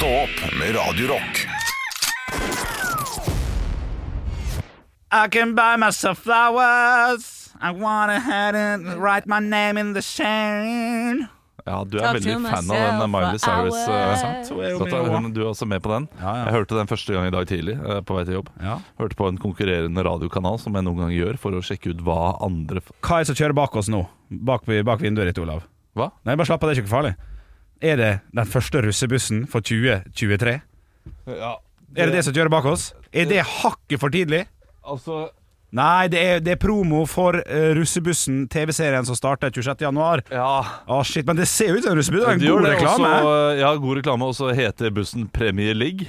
Stå opp med Radio Rock. I can buy myself flowers. I wanna head and write my name in the sand. Ja, du er Talk veldig to fan av den myself Miley for Cyrus. hours. eh, Sant, så jo Hun- Du er også med på den. Ja, ja. Jeg hørte den første gang i dag tidlig eh, på vei til jobb. Ja. Hørte på en konkurrerende radiokanal som jeg noen gang gjør for å sjekke ut hva andre f- Hva er det som kjører bak oss nå? Bak, bak vinduet ditt, Olav? Hva? Nei, bare slapp av, det er ikke farlig. Er det den første russebussen for 2023? Ja, Er det det som kjører bak oss? Er det hakket for tidlig? Altså Nei, det er, det er promo for uh, russebussen, TV-serien som starter 26. januar. Ja. Å shit, Men det ser jo ut som en russebuss. Det er en god det reklame. Også, ja, god reklame. Og så heter bussen Premier League.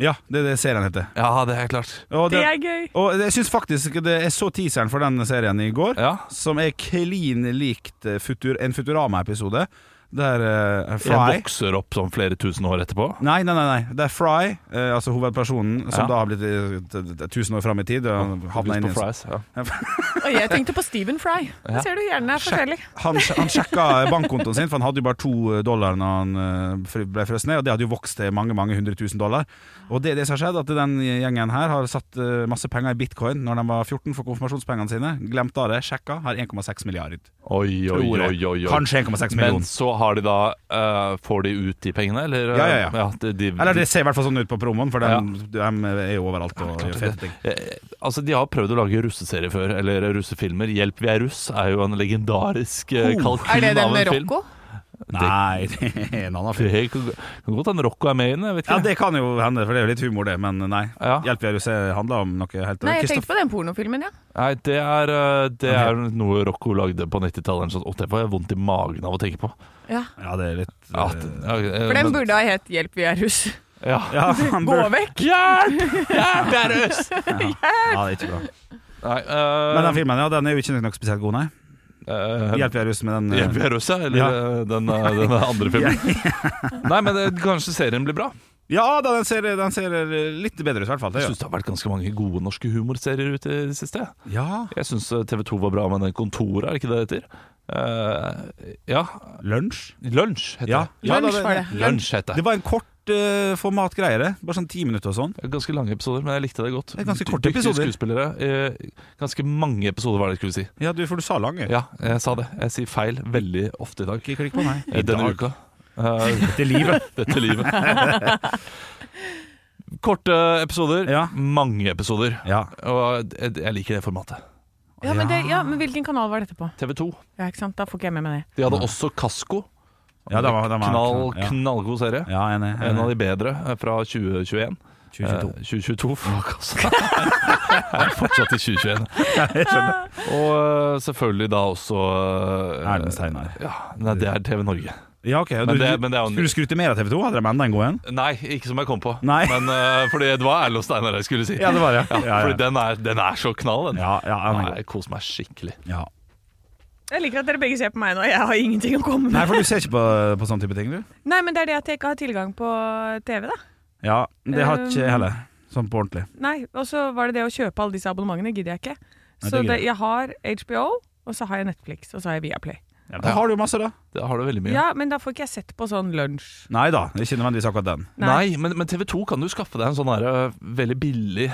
Ja, det er det serien heter. Ja, det er klart. Og Det er gøy. Og jeg syns faktisk det Jeg så teaseren for den serien i går, Ja. som er klin likt eh, futur, en Futurama-episode. Der uh, Jeg Fry vokser opp sånn flere tusen år etterpå. Nei, nei, nei, nei. Det er Fry, uh, altså hovedpersonen, som Ja. da har blitt eh, tusen år fram i tid. Og havna inn i fries. Ja. Og jeg tenkte på Stephen Fry. Ja. Det ser du gjerne er forskjellig. han, han sjekka bankkontoen sin, for han hadde jo bare to dollar når han ble frøst ned, og det hadde jo vokst til mange mange hundre tusen dollar. Og det er det som har skjedd, at den gjengen her har satt masse penger i bitcoin når de var 14 for konfirmasjonspengene sine. Glemte av det, sjekka, har 1,6 milliarder. Oi, oi, oi, oi, oi. Kanskje 1,6 Men millioner. Har de da uh, Får de ut de pengene, eller? Ja, ja, ja. de, de, Eller det ser i hvert fall sånn ut på promoen, for de, de er jo overalt og gjør fete ting. Eh, Altså, De har prøvd å lage russeserie før, eller russefilmer. 'Hjelp, vi er russ' er jo en legendarisk uh, kalkyl av en film. Er det den med Rocco? film. Nei, det er en annen film. Det kan kan godt hende Rocco er med i den. Ja. Det kan jo hende, for det er jo litt humor, det. Men nei. Ja. Hjelp, er handler om noe helt Nei, jeg tenkte på den pornofilmen, ja. Nei, det er, eh, det er noe Rocco lagde på 90-tallet. Sånn, det får jeg vondt i magen av å tenke på. ja. Ja, det er litt Ja, eh, det- ja, eh, For den burde ha hett 'Hjelp, er ja. ja, han Gå vekk! Hjelp! Hjelp, Jerus! er ja, det er ikke bra. Nei, uh... Men den filmen ja, den er jo ikke noe spesielt god, nei. Eh, Hjelper er russ med den Uh... Hjelper er russ, ja? Eller Ja. eh, den, den andre filmen? Nei, men kanskje serien blir bra. Ja, da, den ser, den ser litt bedre ut, i hvert fall. Det, Jeg ja. syns det har vært ganske mange gode norske humorserier ute i det siste. ja. Jeg syns TV 2 var bra med den Kontoret, er ikke det det heter? Uh, ja. Lunsj? Lunsj heter Ja. det. Ja, Lunsj var det. Lunsj heter Det det. var en kort uh, formatgreie, det. Bare sånn ti minutter og sånn. Ganske lange episoder, men jeg likte det godt. Det er ganske korte Dyktige episoder. skuespillere. Eh, ganske mange episoder, var det jeg skulle si. Ja, du, for du sa lange. Ja, jeg sa det. Jeg sier feil veldig ofte i dag. Ikke klikk på meg. Eh, Denne dag. uka. Eh, Dette livet. Dette livet. Korte episoder, Ja. mange episoder. Ja. Og jeg, jeg liker det formatet. Ja, men, det, ja, men hvilken kanal var dette på? TV 2. Ja, ikke sant? Da får ikke jeg med meg det. De hadde også Kasko. Ja, det var- det var- Knall, ja. knallgod serie. Ja, enig. En av de bedre eh, fra 2021. 2022. Eh, 2022, fuck altså. Jeg er fortsatt i 2021. Jeg skjønner. Og eh, selvfølgelig da også eh, Erlend Steinar. Ja, nei, det er TV Norge. Ja, ok. Men du, det- men det Skulle du skrudd mer av TV 2? Hadde de enda en god en? Nei, ikke som jeg kom på. Nei. Men uh, fordi det var Erlend Steinar jeg skulle si. Ja, det var det. Ja, Ja. Fordi den er, den er så knall, den. Ja, ja, er. Jeg koser meg skikkelig. Ja. Jeg liker at dere begge ser på meg nå. Jeg har ingenting å komme med. Nei, for du ser ikke på, på sånne type ting, du? Nei, men det er det at jeg ikke har tilgang på TV, da. Ja, det har ikke jeg heller. Sånn på ordentlig. Nei, Og så var det det å kjøpe alle disse abonnementene. Gidder jeg ikke. Nei, Så det det, jeg har HBO, og så har jeg Netflix, og så har jeg Viaplay. Ja, da har du masse, da. Det har du veldig mye. Ja, men da får ikke jeg sett på sånn lunsj. Nei da, det ikke nødvendigvis akkurat den. Nei, men, men TV 2 kan du skaffe deg en sånn her, øh, veldig billig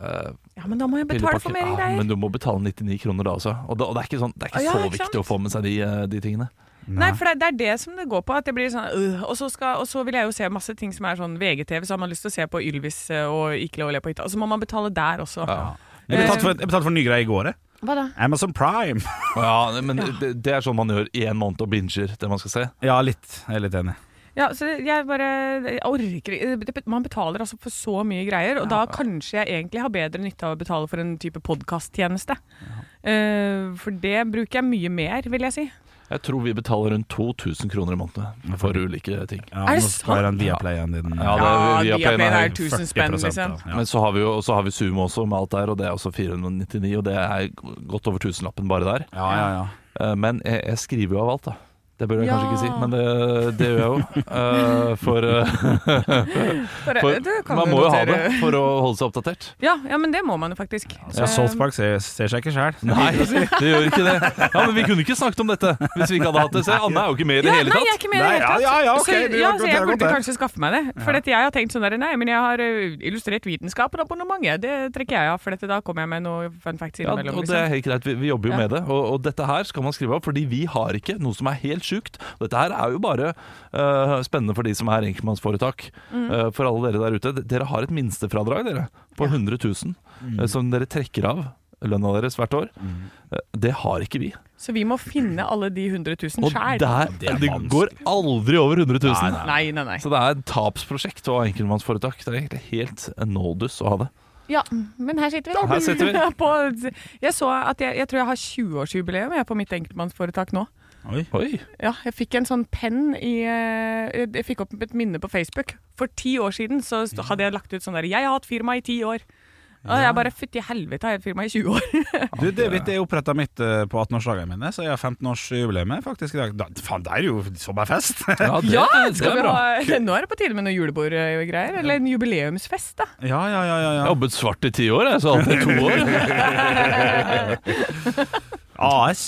øh, Ja, men da må jeg betale for mer Ja, greier. men du må betale 99 kroner da også. Og det, og det er ikke, sånn, det er ikke ja, så ikke viktig sant? å få med seg de, øh, de tingene. Nei, for det, det er det som det går på. At det blir sånn øh, og, så skal, og så vil jeg jo se masse ting som er sånn VGTV, så har man lyst til å se på Ylvis øh, og Ikke lov å le på hytta. Og så må man betale der også. Ja. Jeg betalte for, jeg betalte for en ny greie i går. jeg. Hva da? Amazon Prime. Ja, men det, det er sånn man gjør i en måned og binger det man skal se. Ja, litt. Jeg er litt enig. Ja, så jeg bare jeg orker Man betaler altså for så mye greier, og da kanskje jeg egentlig har bedre nytte av å betale for en type podkasttjeneste. Eh, for det bruker jeg mye mer, vil jeg si. Jeg tror vi betaler rundt 2000 kroner i måneden for ulike ting. Ja, Er det sant? Viaplayen din. Ja, det- Ja, Viaplay Viaplay er er 1000 spenn, liksom. Ja. Men så har vi jo så har vi Zoom også med alt der, og det er også 499, og det er godt over tusenlappen bare der. Ja, ja, ja. Eh, Men jeg, jeg skriver jo av alt, da. Det bør jeg Ja. kanskje ikke si, men det, det gjør jeg jo. Uh, for eh, Bare, for man må jo ha det for å holde seg oppdatert. Ja, ja, men det må man jo faktisk. Ja, Eh, South Park ser, ser seg ikke sjæl. Nei, det gjør ikke det. Ja, Men vi kunne ikke snakket om dette hvis vi ikke hadde hatt det. Se, Anne er jo ikke med i det ja, hele nei, jeg er ikke med i det hele tatt. ja, ja, okay, så, ja, så jeg burde kanskje skaffe meg det. For dette, jeg har tenkt sånn der, nei, men jeg har illustrert vitenskapen-abonnementet. Det trekker jeg av, for dette, da kommer jeg med noe fun facts Ja, og det er liksom. helt greit, vi, vi jobber jo Ja. med det. Og, og dette her skal man skrive opp, fordi vi har ikke noe som er helt sjukt. Dette her er jo bare uh, spennende for de som er enkeltmannsforetak. Mm. Uh, for alle dere der ute. Dere har et minstefradrag dere, på 100 000 eh, som dere trekker av lønna deres hvert år. Eh, det har ikke vi. Så vi må finne alle de 100 000 Og sjæl. der, Det det går aldri over 100 000. Nei, nei. Nei, nei, nei. Så det er et tapsprosjekt å ha enkeltmannsforetak. Det er egentlig helt nådus å ha det. Ja, men her sitter vi. Her sitter vi. på, jeg så at jeg, jeg tror jeg har 20-årsjubileum jeg, på mitt enkeltmannsforetak nå. Oi. Oi. Ja, jeg fikk en sånn penn i eh, Jeg fikk opp et minne på Facebook. For ti år siden så hadde jeg lagt ut sånn der 'Jeg har hatt firma i ti år'. Og jeg bare Fytti helvete, har jeg et firma i 20 år? Du, det vet jeg oppretta mitt eh, på 18-årsdagene mine, så jeg har 15-årsjubileum faktisk i dag. Da, faen, det er jo sommerfest! Ja, det, Ja, det skal er vi bra. ha Nå er det på tide med noe julebordgreier. Eller en jubileumsfest, da. ja, ja, ja, ja, Jeg har jobbet svart i ti år, jeg, så alltid to år. AS.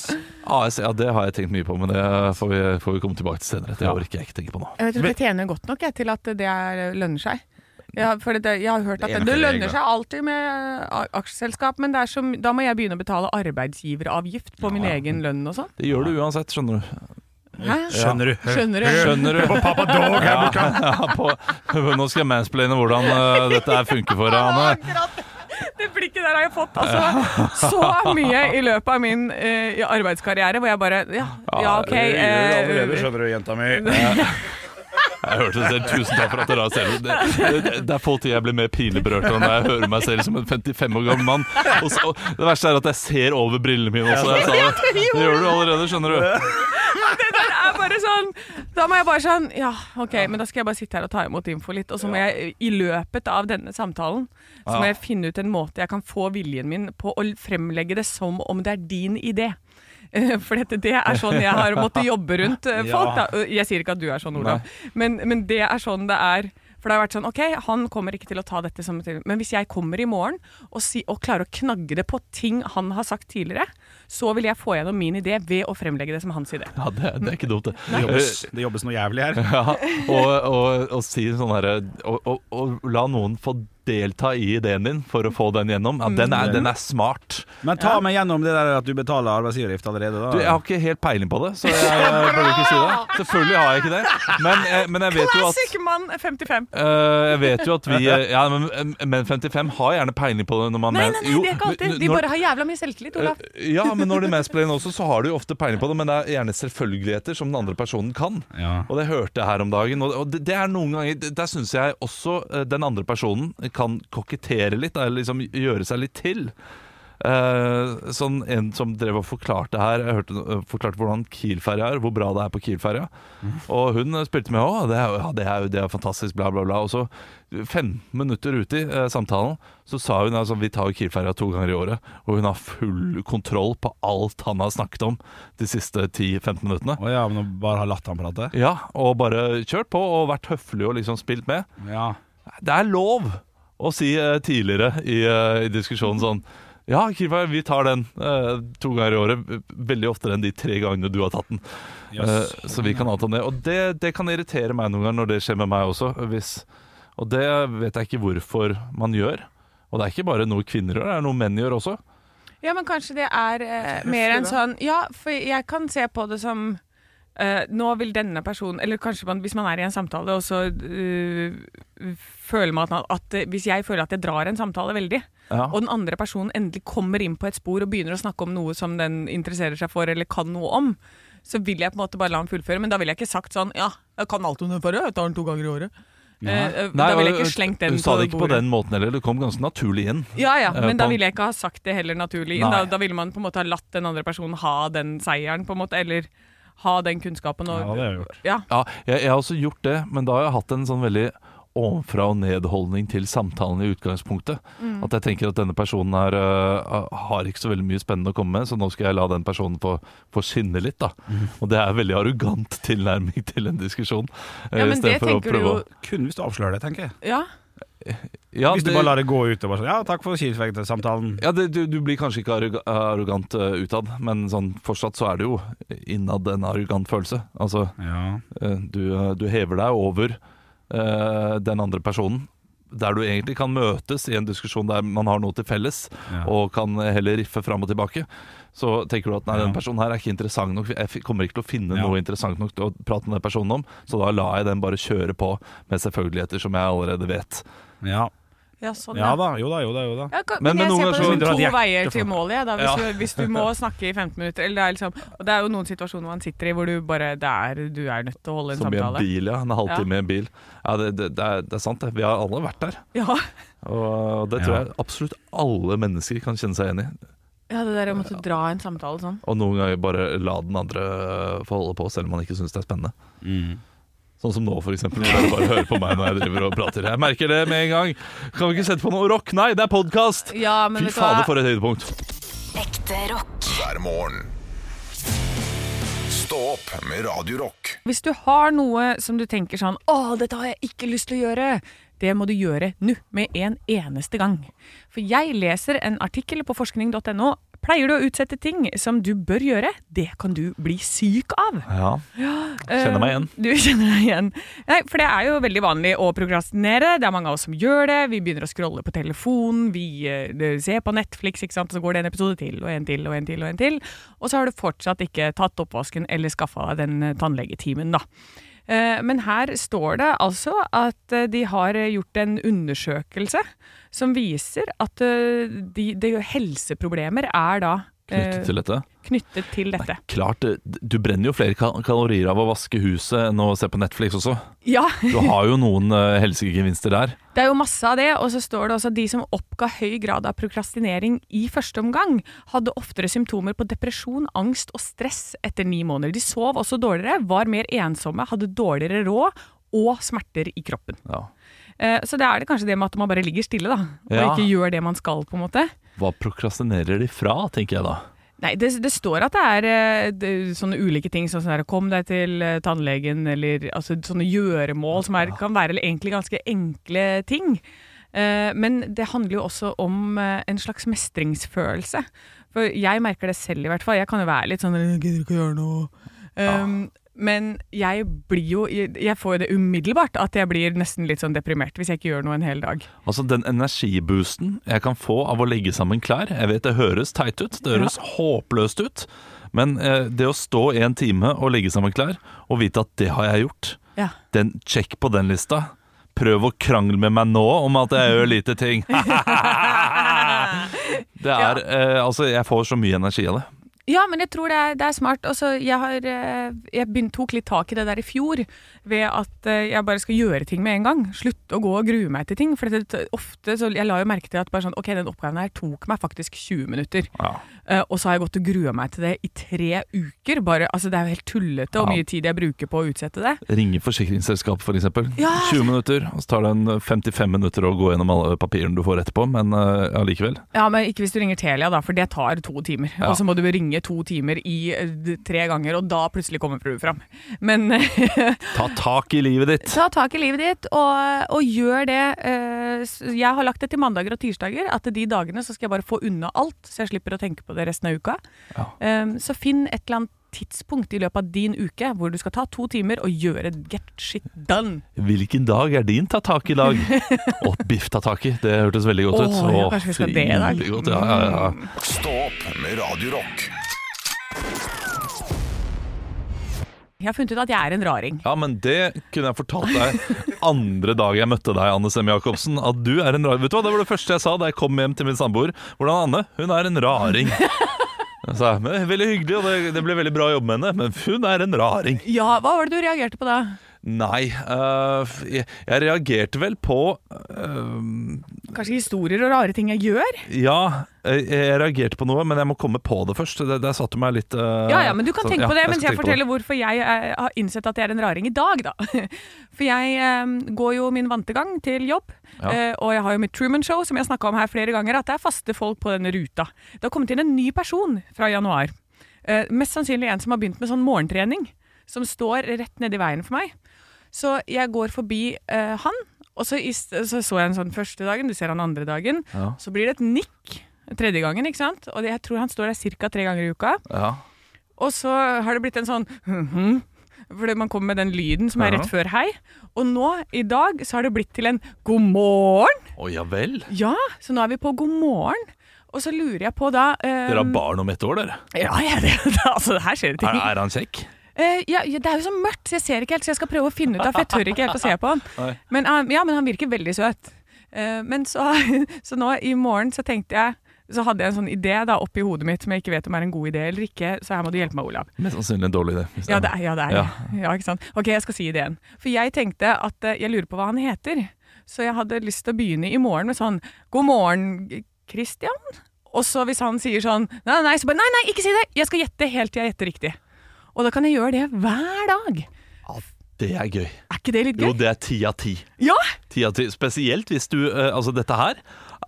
AS, ja, det har jeg tenkt mye på, men det får vi, får vi komme tilbake til senere. Det Ja. orker jeg ikke tenke på nå. Jeg vet ikke, Det tjener godt nok jeg, til at det er, lønner seg. Ja, for det, jeg har hørt at Det det, lønner seg alltid med aksjeselskap, men det er som, da må jeg begynne å betale arbeidsgiveravgift på min egen lønn og sånn. Det gjør du uansett, skjønner du. Hæ? Skjønner du? Skjønner du? Skjønner du? Pappa Dog her borte! Ja, på, nå skal jeg mansplaine hvordan eh, dette her funker for deg, Anne. Det blikket der har jeg fått altså, så mye i løpet av min uh, arbeidskarriere, hvor jeg bare Ja, ja OK. Allerede, eh, skjønner du, jenta mi. Jeg hørte det selv. Tusen takk for at dere har selv. Det, det, det er få ting jeg blir mer pinlig berørt av når jeg hører meg selv som en 55 år gammel mann. Og så, det verste er at jeg ser over brillene mine også. Jeg sa det. det gjør du allerede, skjønner du. det der er bare sånn Da må jeg bare sånn Ja, OK, men da skal jeg bare sitte her og ta imot info litt. Og så må jeg i løpet av denne samtalen Så må jeg finne ut en måte jeg kan få viljen min på å fremlegge det som om det er din idé. Eh, For dette, det er sånn jeg har måttet jobbe rundt eh, folk. Da. Jeg sier ikke at du er sånn, Olav, men, men det er sånn det er. For det har vært sånn, ok, Han kommer ikke til å ta dette som til, Men hvis jeg kommer i morgen og, si, og klarer å knagge det på ting han har sagt tidligere, så vil jeg få gjennom min idé ved å fremlegge det som hans idé. Ja, det, det er ikke dumt, det. Det jobbes, det jobbes noe jævlig her. Ja, og, og, og si sånn herre og, og, og la noen få delta i ideen din for å få den gjennom. Ja, den, er, den er smart. Men ta meg gjennom det der at du betaler arbeidsgiveravgift allerede. Da. Du, jeg har ikke helt peiling på det, så jeg, jeg burde ikke si det. Selvfølgelig har jeg ikke det. Men, jeg- men jeg vet jo at Classic mann 55. Uh, jeg vet jo at vi Ja, men, men 55 har gjerne peiling på det når man Nei, nei, nei, Jo, det er ikke alltid. De når- bare har jævla mye selvtillit, Olav. Eh, Ja, men når de mansplainer også, så har du jo ofte peiling på det, men det er gjerne selvfølgeligheter som den andre personen kan. Ja. Og det hørte jeg her om dagen. Og det, det er noen ganger Der syns jeg også eh, den andre personen kan kokettere litt, eller liksom gjøre seg litt til. Eh, sånn En som drev og forklarte her Jeg hørte eh, forklarte hvordan Kiel-ferja er, hvor bra det er på Kiel-ferja. Og hun eh, spilte med òg. det ja, det er jo det er fantastisk, bla, bla, bla. Og så, 15 minutter ute i eh, samtalen, så sa hun altså vi tar jo Kiel-ferja to ganger i året, og hun har full kontroll på alt han har snakket om de siste 10-15 minuttene. Å ja, men bare har latt han prate? Ja, og bare kjørt på og vært høflig og liksom spilt med. Ja. Det er lov å si eh, tidligere i, eh, i diskusjonen sånn Ja, Kirpa, vi tar den eh, to ganger i året. Veldig oftere enn de tre gangene du har tatt den. Yes. Eh, så vi kan avta den. Og det, det kan irritere meg noen ganger når det skjer med meg også. Hvis, og det vet jeg ikke hvorfor man gjør. Og det er ikke bare noe kvinner gjør, det er noe menn gjør også. Ja, men kanskje det er eh, mer enn sånn Ja, for jeg kan se på det som eh, nå vil denne personen Eller kanskje man, hvis man er i en samtale, og så uh, føler man at, at Hvis jeg føler at jeg drar en samtale veldig, Ja. og den andre personen endelig kommer inn på et spor og begynner å snakke om noe som den interesserer seg for eller kan noe om, så vil jeg på en måte bare la ham fullføre. Men da ville jeg ikke sagt sånn Ja, jeg kan alt om den forrige, jeg tar den to ganger i året. Eh, Nei, da ville jeg ikke slengt den på bordet. Du sa det ikke på den måten heller. Det kom ganske naturlig inn. Ja, ja, Men men da på- ville jeg ikke ha sagt det heller naturlig. inn. Da, da ville man på en måte ha latt den andre personen ha den seieren, på en måte, eller ha den kunnskapen. Og, Ja, det har jeg gjort. Ja. Ja, jeg, jeg har også gjort det, men da har jeg hatt en sånn veldig ovenfra og nedholdning til samtalen i utgangspunktet. At jeg tenker at denne personen her uh, har ikke så veldig mye spennende å komme med, så nå skal jeg la den personen få, få skinne litt. da. Og det er veldig arrogant tilnærming til en diskusjon. eh, Ja, men det tenker du jo å- Kun hvis du avslører det, tenker jeg. Ja, ja, hvis du det- bare lar det gå ut og bare sånn Ja, takk for samtalen. Ja, det, du, du blir kanskje ikke arrogant uh, utad, men sånn, fortsatt så er det jo innad en arrogant følelse. Altså, Ja. uh, du, uh, du hever deg over den andre personen. Der du egentlig kan møtes i en diskusjon der man har noe til felles, Ja. og kan heller riffe fram og tilbake. Så tenker du at nei, Ja. den personen her er ikke interessant nok. Jeg kommer ikke til å finne Ja. noe interessant nok til å prate med den personen om, så da lar jeg den bare kjøre på med selvfølgeligheter som jeg allerede vet. Ja. Ja sånn, ja da, jo da, jo da. Jo da. Ja, kan, Men- jeg ser på det som to veier til målet. Ja, da, hvis, Ja. du, hvis du må snakke i 15 minutter eller det, er liksom, og det er jo noen situasjoner man sitter i hvor du bare det er, du er nødt til å holde en Som i en bil, ja. En halvtime i en bil. Ja, det, det, det, er, det er sant, det. Vi har alle vært der. Ja. Og det tror jeg absolutt alle mennesker kan kjenne seg igjen i. ja, det der å måtte dra en samtale sånn. Og noen ganger bare la den andre få holde på, selv om man ikke syns det er spennende. Mm. Sånn som nå, for eksempel. Hvor dere bare hører på meg når jeg driver og prater. Jeg merker det med en gang. Kan vi ikke sette på noe rock? Nei, det er podkast! Ja, Fy fader, for et høydepunkt. Ekte rock. hver morgen. Stå opp med Radiorock. Hvis du har noe som du tenker sånn Å, dette har jeg ikke lyst til å gjøre. Det må du gjøre nå, med en eneste gang. For jeg leser en artikkel på forskning.no. Pleier du å utsette ting som du bør gjøre? Det kan du bli syk av. Ja, kjenner meg igjen. Eh, Du kjenner deg igjen. Nei, for det er jo veldig vanlig å prokrastinere. Det er mange av oss som gjør det. Vi begynner å scrolle på telefonen, vi eh, ser på Netflix, ikke sant? så går det en episode til, og en til, og en til, og en til. Og så har du fortsatt ikke tatt oppvasken eller skaffa deg den eh, tannlegetimen, da. Eh, Men her står det altså at eh, de har gjort en undersøkelse som viser at eh, de, de helseproblemer er da Knyttet til dette. knyttet til dette. Klart, du brenner jo flere kalorier av å vaske huset enn å se på Netflix også. Ja, Du har jo noen eh, helsegevinster der. Det er jo masse av det, og så står det også at de som oppga høy grad av prokrastinering i første omgang, hadde oftere symptomer på depresjon, angst og stress etter ni måneder. De sov også dårligere, var mer ensomme, hadde dårligere råd og smerter i kroppen. Ja. Eh, Så det er det kanskje det med at man bare ligger stille, da, og Ja. ikke gjør det man skal, på en måte. Hva prokrastinerer de fra, tenker jeg da. Nei, det, det står at det er eh, det, sånne ulike ting, sånn som der, kom deg til eh, tannlegen, eller altså, sånne gjøremål som er, kan være egentlig ganske enkle ting. Eh, men det handler jo også om en slags mestringsfølelse. For jeg merker det selv, i hvert fall. Jeg kan jo være litt sånn gidder ikke å gjøre noe. Um, Men jeg blir jo Jeg får jo det umiddelbart at jeg blir nesten litt sånn deprimert hvis jeg ikke gjør noe en hel dag. Altså Den energiboosten jeg kan få av å legge sammen klær Jeg vet det høres teit ut, det høres håpløst ut. Men eh, det å stå en time og legge sammen klær, og vite at det har jeg gjort, Ja. den Sjekk på den lista. Prøv å krangle med meg nå om at jeg gjør lite ting. det er eh, Altså, jeg får så mye energi av det. Ja, men jeg tror det er, det er smart. Også, jeg har, eh, jeg begynt, tok litt tak i det der i fjor, ved at eh, jeg bare skal gjøre ting med en gang. Slutte å gå og grue meg til ting. For det, ofte, så Jeg la jo merke til at bare sånn, ok, den oppgaven her tok meg faktisk 20 minutter. Ja. Eh, og så har jeg gått og grua meg til det i tre uker. Bare, altså, det er jo helt tullete hvor Ja. mye tid jeg bruker på å utsette det. Ringe forsikringsselskap, f.eks. eksempel Ja. 20 minutter, og så tar det en 55 minutter å gå gjennom alle papirene du får etterpå, men eh, allikevel. Ja, men ikke hvis du ringer Telia, da, for det tar to timer. Ja. Og så må du ringe to timer i eh, tre ganger, og da plutselig kommer du fram. Men Ta tak i livet ditt! Ta tak i livet ditt, og, og gjør det. Jeg har lagt det til mandager og tirsdager, at de dagene så skal jeg bare få unna alt, så jeg slipper å tenke på det resten av uka. Ja. Um, Så finn et eller annet tidspunkt i løpet av din uke hvor du skal ta to timer og gjøre get shit done. Hvilken dag er din ta tak i dag? Å, biff ta tak i. Det hørtes veldig godt ut. Åh, ja, kanskje vi skal det i dag. Godt, ja, ja, ja. Stopp med Radio Jeg har funnet ut at jeg er en raring. ja, men det kunne jeg fortalt deg andre dag jeg møtte deg, Anne Semme Jacobsen. At du er en raring. Vet du hva, Det var det første jeg sa da jeg kom hjem til min samboer. Hvordan Anne? Hun er en raring. Men, veldig hyggelig, og det, det ble veldig bra jobb med henne, men hun er en raring. Ja, hva var det du reagerte på da? Nei, øh, jeg, jeg reagerte vel på øh, Kanskje historier og rare ting jeg gjør? Ja, jeg, jeg reagerte på noe, men jeg må komme på det først. Det, der satte meg litt eh, Ja, ja, men du kan så- tenke på det ja, mens jeg jeg forteller hvorfor jeg eh, har innsett at jeg er en raring i dag, da. For jeg går jo min vante gang til jobb, Ja. og jeg har jo mitt Truman Show, som jeg snakka om her flere ganger, at det er faste folk på denne ruta. Det har kommet inn en ny person fra januar. Mest sannsynlig en som har begynt med sånn morgentrening, som står rett nedi veien for meg. Så jeg går forbi eh, han, og så, så så jeg en sånn første dagen, du ser han andre dagen. Ja. Så blir det et nikk tredje gangen, ikke sant? Og det, jeg tror han står der ca. tre ganger i uka. Ja. Og så har det blitt en sånn mhm, fordi man kommer med den lyden som er rett før hei. Og nå, i dag, så har det blitt til en god morgen. Å ja vel. Ja, så nå er vi på god morgen. Og så lurer jeg på da um, Dere har barn om et år, dere. Ja, ja det, altså, her skjer det ting. Er, er han kjekk? Eh, ja, ja, det er jo så mørkt, så jeg ser ikke helt, så jeg skal prøve å finne ut av, for jeg tør ikke helt å se på han. Men, uh, ja, men han virker veldig søt. Uh, men så, så nå i morgen så tenkte jeg så hadde jeg en sånn idé da oppi hodet mitt som jeg ikke vet om er en god idé eller ikke, så her må du hjelpe meg, Olav. Mest sannsynlig en dårlig idé. Ja, det det er, ja, det er Ja. Ja, ikke sant? Ok, jeg skal si ideen. For jeg tenkte at eh, jeg lurer på hva han heter. Så jeg hadde lyst til å begynne i morgen med sånn God morgen, Christian. Og så hvis han sier sånn Nei, nei, så bare Nei, nei, ikke si det! Jeg skal gjette helt til jeg gjetter riktig. Og da kan jeg gjøre det hver dag. Ja, Det er gøy. Er ikke det litt gøy? Jo, det er ti av ti. Ja! Ti av ti. Spesielt hvis du eh, Altså, dette her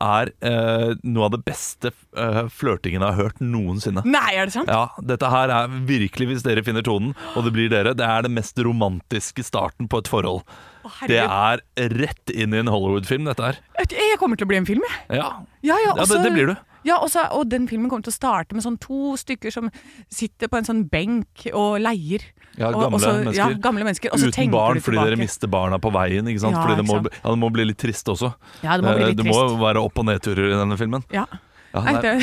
er eh, noe av det beste uh, flørtingen jeg har hørt noensinne. Nei, er det sant? Ja, dette her er virkelig, hvis dere finner tonen, og det blir dere, det er det mest romantiske starten på et forhold. Å, Det er rett inn i en Hollywood-film, dette her. Jeg kommer til å bli en film, jeg. Ja, Ja, ja, ja det, det blir du. Ja, og, så, og den filmen kommer til å starte med sånn to stykker som sitter på en sånn benk og leier. Ja, gamle og så- mennesker. Ja, gamle mennesker. Og Uten barn fordi dere mister barna på veien. Ikke sant? Ja, fordi det må, ja, det må bli litt trist også. Ja, det må bli Eh, litt det må trist. være opp- og nedturer i denne filmen. Ja. Ja, Nei, det,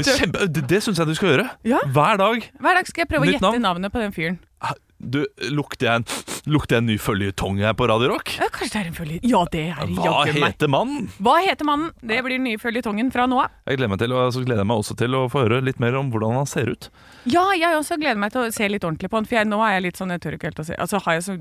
det, det syns jeg du skal gjøre. Ja. Hver dag. hver dag skal jeg prøve å gjette navn? navnet på den fyren. Du, lukter jeg en, lukter jeg en ny føljetong her på Radio Rock? Ja, kanskje det er en følge... Ja, det er Hva heter mannen? Hva heter mannen? Det blir den nye føljetongen fra nå av. Jeg gleder meg til, og så gleder jeg meg også til å få høre litt mer om hvordan han ser ut. Ja, jeg også gleder meg til å se litt ordentlig på han, for jeg, nå er jeg litt sånn, jeg tør ikke helt å se. Altså, har jeg så,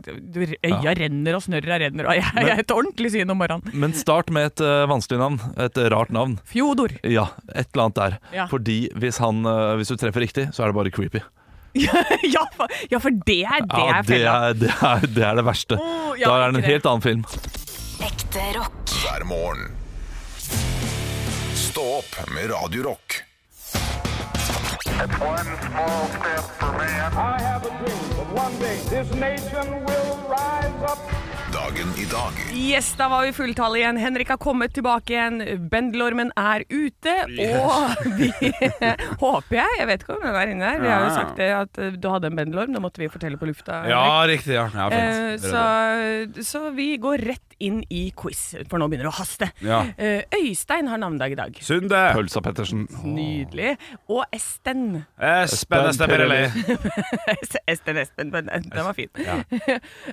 øya renner og snørra renner, og jeg, jeg er et ordentlig syn om morgenen. Men start med et uh, vanskelig navn. Et rart navn. Fjodor. Ja, et eller annet der. Ja. Fordi hvis, han, uh, hvis du treffer riktig, så er det bare creepy. Ja, for, ja, for det er det Ja, er det fella. er det, er, det, er det verste. Oh, ja, da er det en helt annen film. Ekte rock. hver morgen. Stå opp med Radio Rock. One small step for man. I have a dream that one day this nation will rise up. Dagen i dag Yes, da var vi fulltall igjen. Henrik har kommet tilbake igjen. Bendelormen er ute, og vi håper jeg Jeg vet ikke om den er inne her. Vi har jo sagt det at eh, du hadde en bendelorm. Det måtte vi fortelle på lufta. Ja, riktig. ja, ja Eh, fint. så, så vi går rett inn i quiz, for nå begynner det å haste. Ja. Eh, Øystein har navnedag i dag. Sunde. Pølsa Pettersen. Nydelig. Og Esten. Espen Esteperelli. Esten Espen, men den var fin.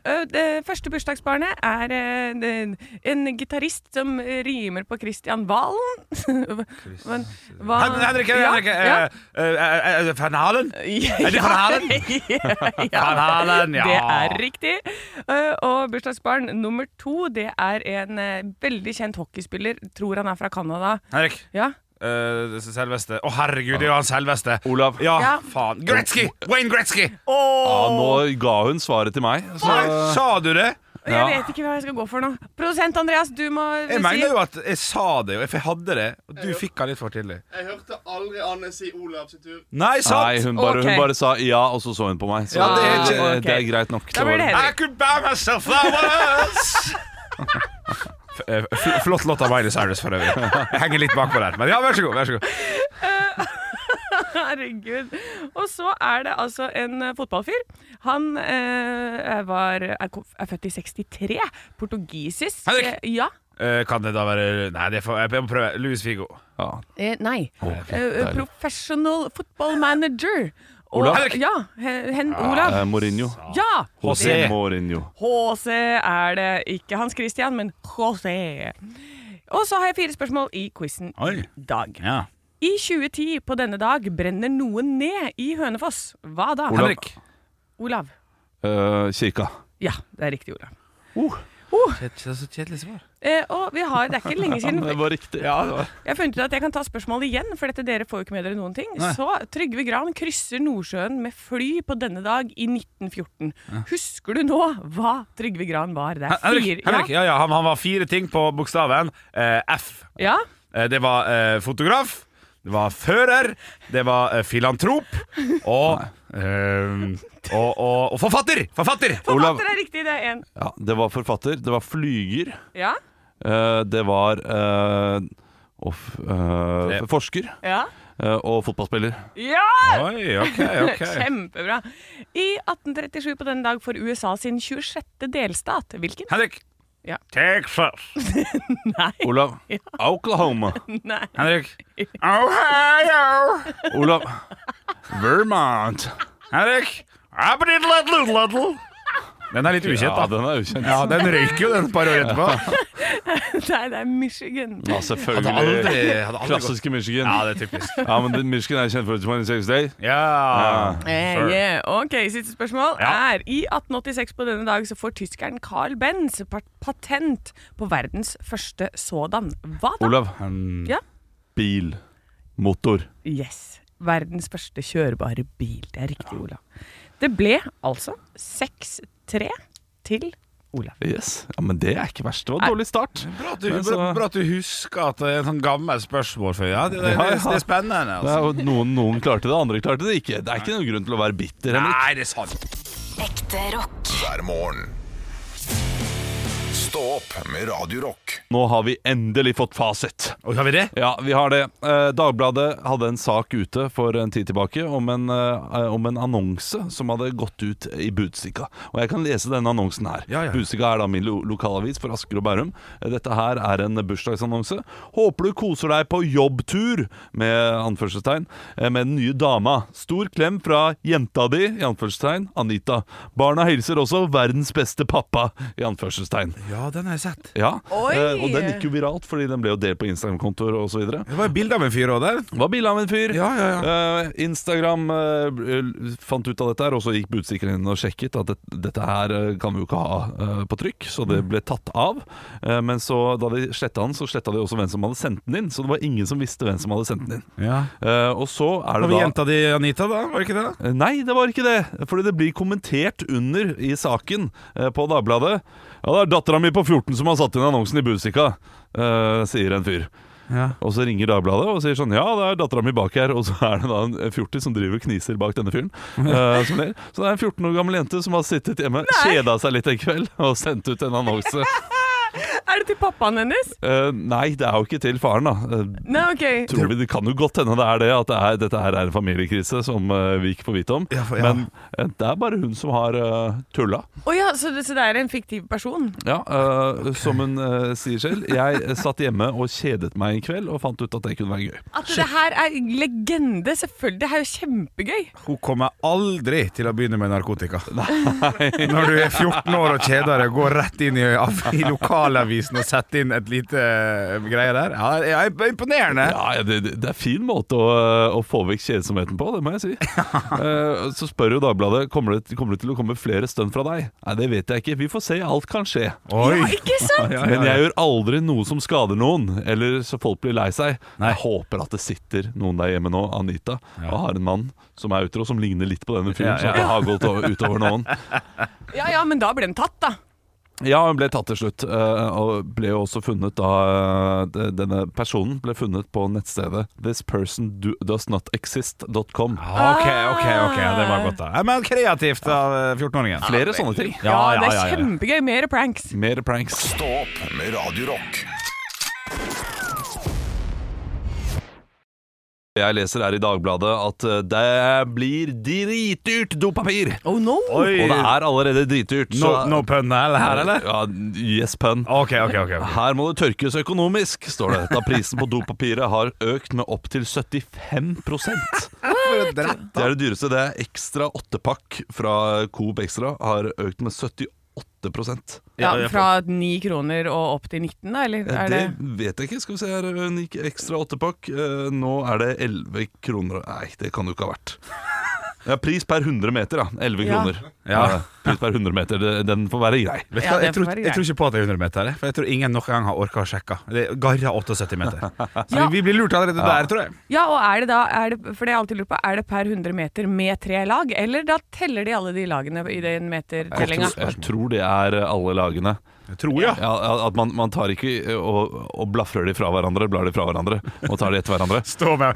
Eh, det første bursdagsbarnet er eh, en gitarist som rimer på Christian Valen. Men hva Henrik, Ja, Henrik ja. eh, Van Halen? Er det Van Halen? ja, Van Halen, ja. Det er riktig. Eh, og bursdagsbarn nummer to, det er en eh, veldig kjent hockeyspiller. Tror han er fra Canada. Henrik. Ja. eh, selveste. Å, herregud, det er jo han selveste. Olav. Ja, Ja. faen. Gretzky! Wayne Gretzky! Ja, nå ga hun svaret til meg. Så, Nei, Sa du det? Jeg vet ikke hva jeg skal gå for nå. Produsent Andreas, du må Jeg si mener jo at jeg sa det, for jeg hadde det. Og du fikk han litt for tidlig. Jeg hørte aldri Anne si Olav sin tur. Nei, sant! nei, hun bare, Ok. hun bare sa ja, og så så hun på meg. Så Ja, det er ikke- eh, det er greit nok. Da blir det var- I Henrik. could buy myself flowers! F- eh, Flott låt av Miley Cyrus for øvrig. Jeg henger litt bakpå der. Men ja, vær så god. Vær så god. Herregud. Og så er det altså en eh, fotballfyr. Han eh, var, er, er født i 63. Portugisisk. Henrik! Eh, Ja. Eh, kan det da være Nei, det får, jeg må prøve. Louis Figo. Ja. Eh, nei. Eh, professional football manager. Og, Olav? Henrik! Ja, hen, Olav. Eh, Mourinho. Ja! José Mourinho. HC er det. Ikke Hans Christian, men HC. Og så har jeg fire spørsmål i quizen i dag. Ja. I 2010 på denne dag brenner noen ned i Hønefoss. Hva da? Olav. Henrik. Olav. Uh, kirka. Ja, det er riktig, Olav. Uh. Kjedelig, så kjedelig svar. Eh, og vi har, det er ikke lenge siden Det var riktig. Ja, det var Jeg har funnet ut at jeg kan ta spørsmålet igjen, for dette dere får jo ikke med dere noen ting. Nei. Så Trygve Gran krysser Nordsjøen med fly på denne dag i 1914. Husker du nå hva Trygve Gran var? Det er Henrik, fire Henrik ja, ja, han, han var fire ting på bokstaven eh, F. Ja. Eh, det var eh, fotograf, det var fører, det var eh, filantrop og, eh, og, og, og forfatter! Forfatter! Olav. Forfatter er riktig, det er én. Ja, det var forfatter, det var flyger, Ja. eh, det var eh, og, f- eh, Det- forsker Ja. eh, og fotballspiller. ja! Oi, ok, ok. Kjempebra. I 1837 på denne dag får USA sin 26. delstat. Hvilken? Henrik. Ja. Texas. Nei. Olav. Oklahoma. Nei. Henrik. Ohio. Olav. Vermont. Henrik. Abadiddle-diddle-diddle. Den er litt ukjent, Ja, da. den er ukjent. Ja, den røyker jo den et par år etterpå. Nei, det er Michigan. Ja, Hadde selvfølgelig. aldri, hadde aldri. Klassiske Michigan. Ja, det er typisk. Ja, men Michigan er kjent for 26 Day. Ja. Eh, Sure. yeah. Ok, Siste spørsmål Ja. er I 1886 på denne dag så får tyskeren Carl Benz pa- patent på verdens første sådan. Hva da? Olav. En Ja. Bil. Motor. Yes. Verdens første kjørbare bil. Det er riktig, Olav. Det ble altså 6-3 til Olav. Yes. Ja, Men det er ikke verst. Det var en dårlig start. Bra at, du, så- bra at du husker at det er en sånn gammel spørsmål for ja, det, det, det, det er spennende. Det er Altså. noen, noen klarte det, andre klarte det ikke. Det er ikke noen grunn til å være bitter, Henrik. Nei, det er sant. Ekte rock. hver morgen. Stå opp med Radio Rock. Nå har vi endelig fått fasit. Og har vi det? Ja, vi har det. Eh, Dagbladet hadde en sak ute for en tid tilbake om en, eh, om en annonse som hadde gått ut i Budstikka. Og jeg kan lese denne annonsen her. Ja, ja. Budstikka er da min lo lokalavis for Asker og Bærum. Eh, Dette her er en bursdagsannonse. Håper du koser deg på jobbtur, med anførselstegn, eh, med den nye dama. Stor klem fra jenta di, i anførselstegn, Anita. Barna hilser også verdens beste pappa, i anførselstegn. Ja, den jeg sett. Ja, eh, og den gikk jo viralt, fordi den ble jo delt på Instagram-kontoer osv. Det var bilde av en fyr òg der. Det var bilde av en fyr. Ja, ja, ja. Eh, Instagram eh, fant ut av dette, her og så gikk budstikkeren inn og sjekket at det, dette her eh, kan vi jo ikke ha eh, på trykk, så Mm. det ble tatt av. Eh, men så da de sletta den, så sletta de også hvem som hadde sendt den inn. Så det var ingen som visste hvem som hadde sendt den inn. Ja. Eh, og så er det da jenta di Anita, da? Var det ikke det? Nei, det var ikke det. Fordi det blir kommentert under i saken på Dagbladet. Ja, det er dattera mi på 14 som har satt inn annonsen i Busika, eh, sier en fyr. Ja. Og så ringer Dagbladet og sier sånn Ja, det er dattera mi bak her. Og så er det da en fjortis som driver og kniser bak denne fyren. Uh, så det er en 14 år gammel jente som har sittet hjemme, kjeda seg litt en kveld og sendt ut en annonse. Er det til pappaen hennes? Uh, nei, det er jo ikke til faren, da. Uh, Nei, ok. tror vi, Det kan jo godt hende det er det, at det er, dette her er en familiekrise som uh, vi ikke får vite om. Ja, for- ja. Men det er bare hun som har uh, tulla. Oh, ja, så det, så det er en fiktiv person? Ja, okay. Som hun sier selv. Jeg satt hjemme og kjedet meg en kveld og fant ut at det kunne være gøy. At det her er legende, selvfølgelig. Det er jo kjempegøy. Hun kommer aldri til å begynne med narkotika. Nei. Når du er 14 år og kjeder deg, går rett inn i, i lokalavisen og sette inn et lite eh, greie der. Ja, det er imponerende. Ja, det, det det er en fin måte å, å få vekk kjedsomheten på, det må jeg si. Eh, så spør jo Dagbladet kommer det, kommer det til å komme flere stønn fra deg. Nei, det vet jeg ikke. Vi får se. Alt kan skje. Oi. Ja, ikke sant? Ja, ja, Men ja. jeg gjør aldri noe som skader noen, eller så folk blir lei seg. Nei. Jeg håper at det sitter noen der hjemme nå, Anita, og har en mann som er utro, som ligner litt på denne fyren, Ja, ja. så det har gått utover noen. Ja ja, men da blir den tatt, da. Ja, hun ble tatt til slutt, eh, og ble jo også funnet da eh, Denne personen ble funnet på nettstedet thispersondoesnotexist.com. Ok, ok, ok, det var godt da Men kreativt av eh, 14-åringen Flere sånne ting. Ja, ja, ja, det er kjempegøy. Mer pranks. Mer pranks. Stå opp med Radio Jeg leser her i Dagbladet at eh, det blir dritdyrt dopapir! Oh no! Oi. Og det er allerede dritdyrt. No, no pun her, eller? Ja, yes pun. Okay, okay, okay, ok. Her må det tørkes økonomisk, står det. Da prisen på dopapiret har økt med opptil 75% Det er det dyreste. Det er ekstra åttepakk fra Coop Extra har økt med 78 Ja, Fra 9 kroner og opp til 19, da? Eller er det det vet jeg ikke. Skal vi se her. En ekstra åttepakk. Eh, Nå er det 11 kroner Nei, det kan det jo ikke ha vært. Ja, pris per 100 meter, da. 11 Ja. kroner. Ja. Pris per 100 meter, det- den får være grei. Vet du Ja, hva, det jeg, tror, jeg tror ikke på at det er 100 meter, for jeg tror ingen noen gang har orka å sjekke. Det er garra 78 meter. Så Ja. vi, vi blir lurt allerede der, tror jeg. Ja, og er det da, er det, for det jeg alltid lurer på, er det per 100 meter med tre lag, eller da teller de alle de lagene i den Jeg metertellinga? tror, jeg tror det er eh, alle lagene. Jeg tror, ja. Ja, at man, man tar ikke eh, og, og blafrer de fra hverandre, blar de fra hverandre og tar de etter hverandre. Stå med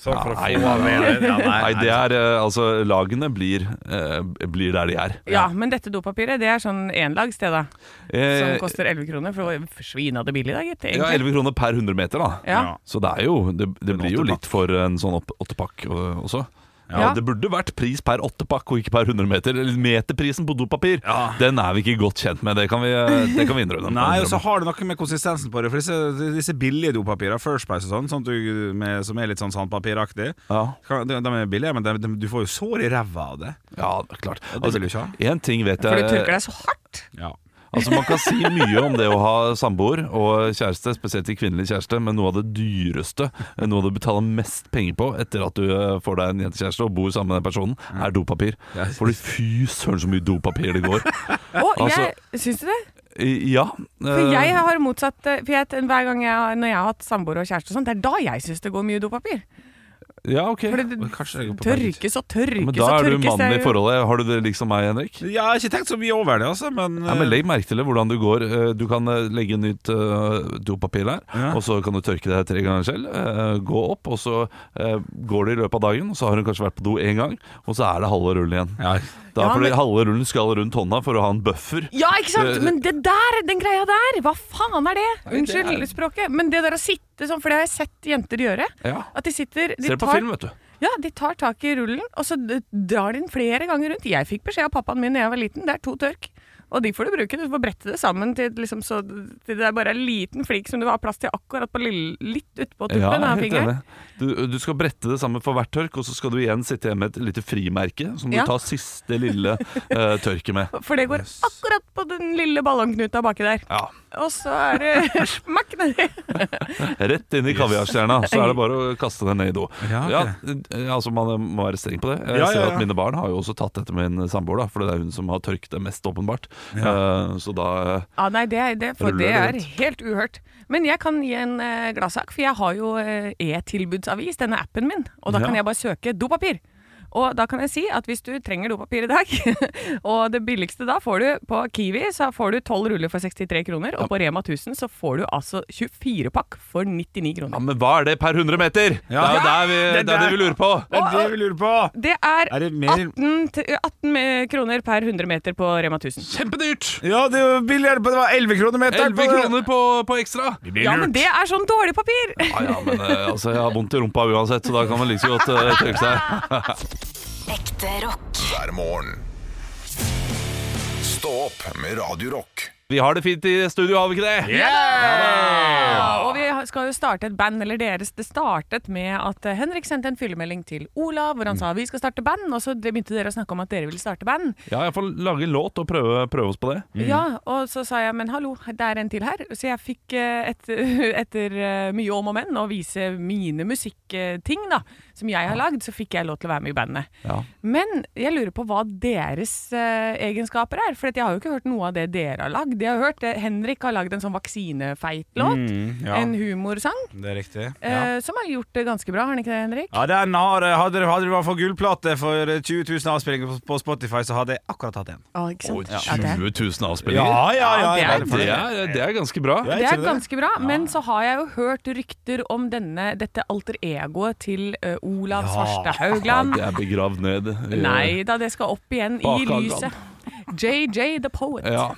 Sånn for å Nei, få nei, nei. Nei, det er eh, altså Lagene blir, eh, blir der de er. Ja, men dette dopapiret, det er sånn enlagssted, da. Som Eh, koster 11 kroner. For det var svinende billig, da, gitt. ja, Egentlig. 11 kroner per 100 meter, da. Ja. Så det er jo Det, det blir jo litt for en sånn opp- åttepakk øh, også. Ja, Ja. Det burde vært pris per åttepakk og ikke per 100 meter. Eller Meterprisen på dopapir, Ja. den er vi ikke godt kjent med. Det kan vi, øh, det kan vi innrømme. Nei, og så har det noe med konsistensen på det. For disse, disse billige dopapirene, First Price og sånn, sånn du, med, som er litt sånn sandpapiraktig, ja. de, de er billige, men de, de, du får jo sår i ræva av det. ja, klart. Altså, det vil du ikke ha. Én ting vet jeg For du tørker deg så hardt. Ja. Altså Man kan si mye om det å ha samboer og kjæreste, spesielt til kvinnelig kjæreste, men noe av det dyreste, noe du betaler mest penger på etter at du øh, får deg en jentekjæreste og bor sammen med den personen, er dopapir. For Fordi fy søren så mye dopapir det går. Å, Altså- jeg Syns du det? Ja. For jeg har motsatt eh, For jeg, Hver gang jeg, når jeg har hatt samboer og kjæreste og sånn, det er da jeg syns det går mye dopapir. Ja, ok. For det Kanskje jeg går på begge. tørkes og tørkes Men da er du tørkes. mannen i er jo- forholdet. Har du det liksom meg, Henrik? Ja, jeg har ikke tenkt så mye over det, altså, men Ja, men Legg merke til det, hvordan du går. Eh, Du kan eh, legge nytt eh, dopapir der, Ja. og så kan du tørke det tre ganger selv. eh, Gå opp, og så eh, går det i løpet av dagen, og så har hun kanskje vært på do én gang, og så er det halve rullen igjen. ja. Da, Ja, fordi men- halve rullen skal rundt hånda for å ha en buffer. Ja, ikke sant? Eh, Men det der, den greia der, hva faen er det? Nei, det Unnskyld er- språket. Men det der å sitte sånn, for det har jeg sett jenter gjøre. Ja. At de sitter de Ser på tar, film, vet du. Ja, de tar tak i rullen, og så drar de den flere ganger rundt. Jeg fikk beskjed av pappaen min da jeg var liten, det er to tørk. Og de får du bruke. Du får brette det sammen til, liksom, så til det er bare en liten flik som du har plass til akkurat på lille, litt utpå tuppen Ja, av fingeren. Du, du skal brette det sammen for hvert tørk, og så skal du igjen sitte igjen med et lite frimerke som du tar siste lille uh, tørket med. For det går akkurat på den lille ballongknuta baki der. Ja. Og så er det smakk nedi. Rett inn i kaviarstjerna, så er det bare å kaste den ned i do. Ja, Ja, eh, altså Man må være streng på det. Jeg Ja, ser ja, ja. at Mine barn har jo også tatt etter min samboer, for det er hun som har tørket det mest, åpenbart. Eh, så da eh, Ja, nei, det, det, for Ruller det det er helt uhørt. Men jeg kan gi en uh, gladsak, for jeg har jo eh, e-tilbudsavis, denne appen min. Og da Ja. kan jeg bare søke dopapir. Og da kan jeg si at hvis du trenger dopapir i dag, og det billigste da får du på Kiwi, så får du 12 ruller for 63 kroner, og på Rema 1000 så får du altså 24 pakk for 99 kroner. Ja. Men hva er det per 100 meter? Ja. Det er vi, Det er det, vi lurer på. Det er det vi lurer på! Det er, Er det 18, 18 kroner per 100 meter på Rema 1000. Kjempedyrt! Ja, det er billigere på Det var 11 kroner meteren. 11 kroner på, på ekstra. Vi blir Ja, men det er sånn dårlig papir! Ja, ja, men eh, altså, jeg har vondt i rumpa uansett, så da kan man like så godt uh, tørke seg. Ekte rock. hver morgen. Stå opp med Radio Rock. Vi har det fint i studio, har vi ikke det? Ja, og vi skal jo starte et band, eller deres Det startet med at eh, Henrik sendte en fyllemelding til Olav hvor han sa vi skal starte band, og så begynte dere å snakke om at dere ville starte band. Ja, iallfall lage låt og prøve, prøve oss på det. Ja, og så sa jeg men hallo, det er en til her. Så jeg fikk eh, et, etter eh, mye om og men å vise mine musikkting da, som jeg har lagd, så fikk jeg lov til å være med i bandet. Ja. Men jeg lurer på hva deres egenskaper er, for jeg har jo ikke hørt noe av det dere har lagd. Jeg har hørt Henrik har lagd en sånn vaksinefeit-låt, Mm, ja, en humorsang. det er riktig. Eh, som har gjort det ganske bra, har den ikke det, Henrik? Ja, den har, hadde, det- hadde du vært for gullplate for 20 000 avspillinger på- Spotify, så hadde jeg akkurat hatt en. Å, ikke sant? Og 20 000 avspillinger. ja, Ja, det er- Det er, det er ganske bra. Ja, det er det? ganske bra, men så har jeg jo hørt rykter om denne, dette alter egoet til uh, Olav Ja. Svarstad Ja, det er begravd ned. Nei da, det skal opp igjen i lyset. JJ the Poet. Ja.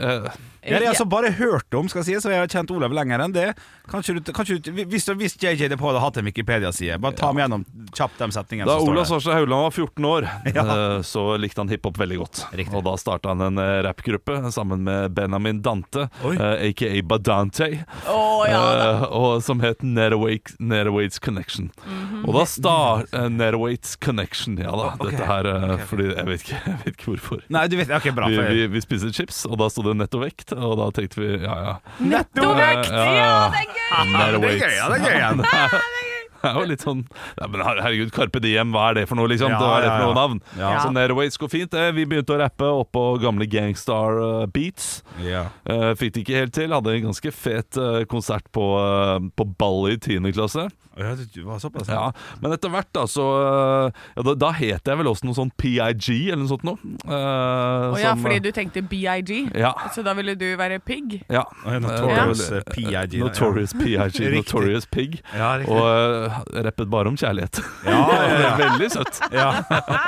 Eh, Ja, det har altså bare hørt om, skal jeg si, så jeg har kjent Olav lenger enn det. Kanskje du, kanskje du, hvis, hvis JJ Depot hadde hatt en Wikipedia-side, bare ta meg gjennom kjapt de setningene Da Olav. Svarstad Haugland var 14 år, Ja. eh, så likte han hiphop veldig godt. Riktig. Og da starta han en rapgruppe rappgruppe sammen med Benjamin Dante, Oi. eh, aka Badante, oh, ja eh, og, som het Netherwaits Connection. Mm Connection. Og da star uh, Connection, ja da. Okay. Dette her okay. Fordi jeg vet ikke, jeg vet ikke hvorfor. Nei, du vet, ok, bra. Vi, vi, vi spiser chips, og da sto det nettovekt, og da tenkte vi ja ja. Nettovekt! Ja, Ja, ja. det er gøy! Ja, det er gøy, ja, det er gøy Det er jo litt sånn ja, men Herregud, Carpe Diem, hva er det for noe, liksom? Ja, hva er det for noe navn? Ja. Så Nairaways går fint, det. Vi begynte å rappe oppå gamle Gangstar eh, Beats. Ja. Uh, fikk det ikke helt til. Hadde en ganske fet eh, konsert på, uh, på ball i 10. klasse. Ja, det var såpass. Ja, Men etter hvert, da, så eh, ja, da, da het jeg vel også noe sånn PIG, eller noe sånt noe. Eh, Å ja, fordi du tenkte BIG, Ja. så da ville du være pig? ja. Notorious Eh, eh, PIG. Notorious PIG, Notorious Pig. Ja. Og uh, rappet bare om kjærlighet. Ja, ja, ja. Veldig søtt. ja.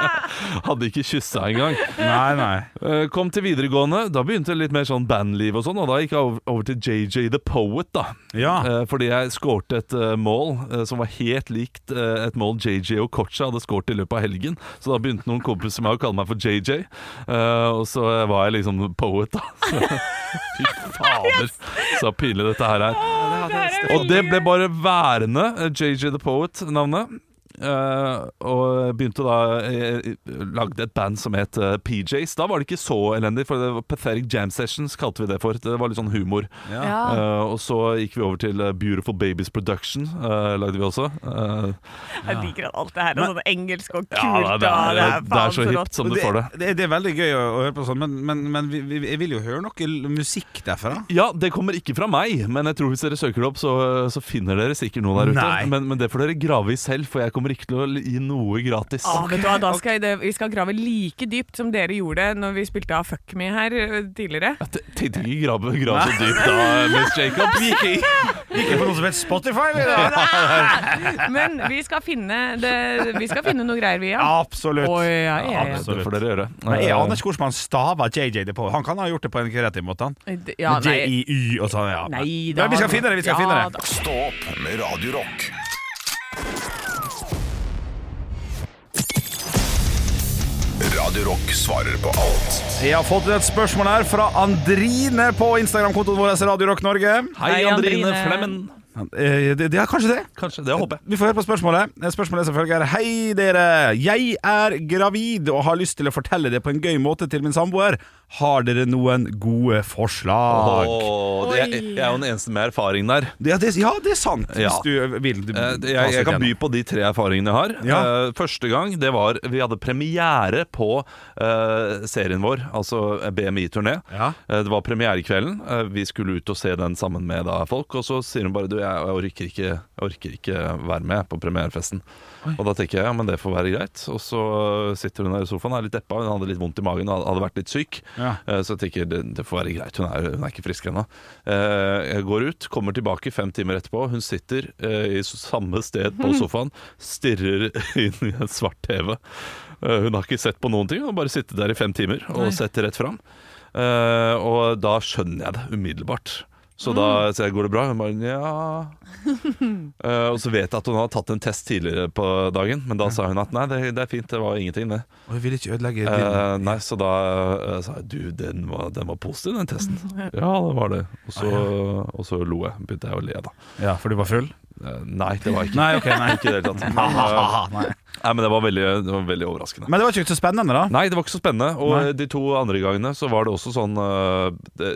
Hadde ikke kyssa engang. Nei, nei. Uh, Kom til videregående, da begynte det litt mer sånn bandliv og sånn, og da gikk jeg over, over til JJ The Poet, da. Ja. Eh, fordi jeg skårte et eh, mål eh, som var helt likt eh, et mål JJ og Kocha hadde skåret i løpet av helgen. Så da begynte noen kompiser med å kalle meg for JJ, eh, og så var jeg liksom poet, da. Fy fader, så pinlig dette her er. Og det ble bare værende, eh, JJ The Poet-navnet. Eh, og begynte da eh, Lagde et band som het eh, PJs. Da var det ikke så elendig, for det var Pathetic Jam Sessions kalte vi det for. Det var litt sånn humor. Ja. Eh, og så gikk vi over til eh, Beautiful Babies Production, eh, lagde vi også. Eh, Jeg liker at alt det her er sånn engelsk og kult. ja, det, og er, det, er så hipt som du det, får det. det, det er veldig gøy å, å høre på sånn, men, men, men vi, vi, jeg vil jo høre noe musikk derfra. Ja, det kommer ikke fra meg, men jeg tror hvis dere søker det opp, så, så finner dere sikkert noe der ute. Men, men det får dere grave i selv, for jeg kommer ikke til å gi noe gratis. Ah, vet du hva, da skal jeg, vi skal grave like dypt som dere gjorde når vi spilte av Fuck Me her eh, tidligere. Jeg tenkte ikke grave, grave så dypt da, Miss Jacob. Gikk jeg på noe som heter Spotify? Men vi skal finne, det, vi skal finne noe greier, vi, ja. Absolutt. Å, ja, ja, ja. Det får dere gjøre. Men jeg Eh, aner ikke hvordan man staver JJ det på. Han kan ha gjort det på en kreativ måte. Han. Ja. J-I-Y og sånn. Ja. Nei da. vi skal finne det. vi skal Ja, finne det Stopp med Radio Radio Rock svarer på alt. Jeg har fått et spørsmål her fra Andrine på Instagram-kontoen vår Radio Rock Norge. Hei, Hei, Andrine Andrine. Flemmen. Eh, Det, det er kanskje det. Kanskje, det håper jeg. Vi får høre på spørsmålet. Eh, Spørsmålet er selvfølgelig følger. Hei, dere. Jeg er gravid og har lyst til å fortelle det på en gøy måte til min samboer. Har dere noen gode forslag? Åh, det, jeg, jeg er jo den eneste med erfaring der. Ja, det, ja, det er sant. Ja. Hvis du vil. Du, Eh, Jeg, jeg kan by på de tre erfaringene jeg har. Ja. Eh, Første gang det var Vi hadde premiere på eh, serien vår, altså BMI-turné. Ja. Eh, det var premierekvelden. Eh, vi skulle ut og se den sammen med da, folk. Og så sier hun bare du, jeg, orker ikke, jeg orker ikke være med på premierefesten. Og da tenker jeg ja, men det får være greit. Og så sitter hun der i sofaen, er litt deppa, hun hadde litt vondt i magen og hadde vært litt syk. Ja. Eh, Så jeg tenker det, det får være greit, hun er, hun er ikke frisk ennå. Eh, Jeg går ut, kommer tilbake fem timer etterpå. Hun sitter eh, i samme sted på sofaen, stirrer inn i en svart TV. Eh, Hun har ikke sett på noen ting, hun har bare sittet der i fem timer og sett rett fram. Eh, Og da skjønner jeg det umiddelbart. Så da sier jeg 'går det bra?' Hun bare 'nja'. Eh, og så vet jeg at hun har tatt en test tidligere på dagen, men da sa hun at 'nei, det, det er fint, det var ingenting', det. Og jeg vil ikke ødelegge Eh, din nei, så da eh, sa jeg du, den var, den var positiv, den testen. Ja, det var det. Og så, og så lo jeg. Begynte jeg å le, da. Ja, for du var full? Eh, nei, det var jeg ikke. Nei, ok, nei. Ikke i det hele tatt. Men, eh, Nei. Nei, men det var veldig, det var veldig overraskende. Men det var ikke så spennende, da? Nei, det var ikke så spennende. Og Nei. de to andre gangene så var det også sånn uh, det,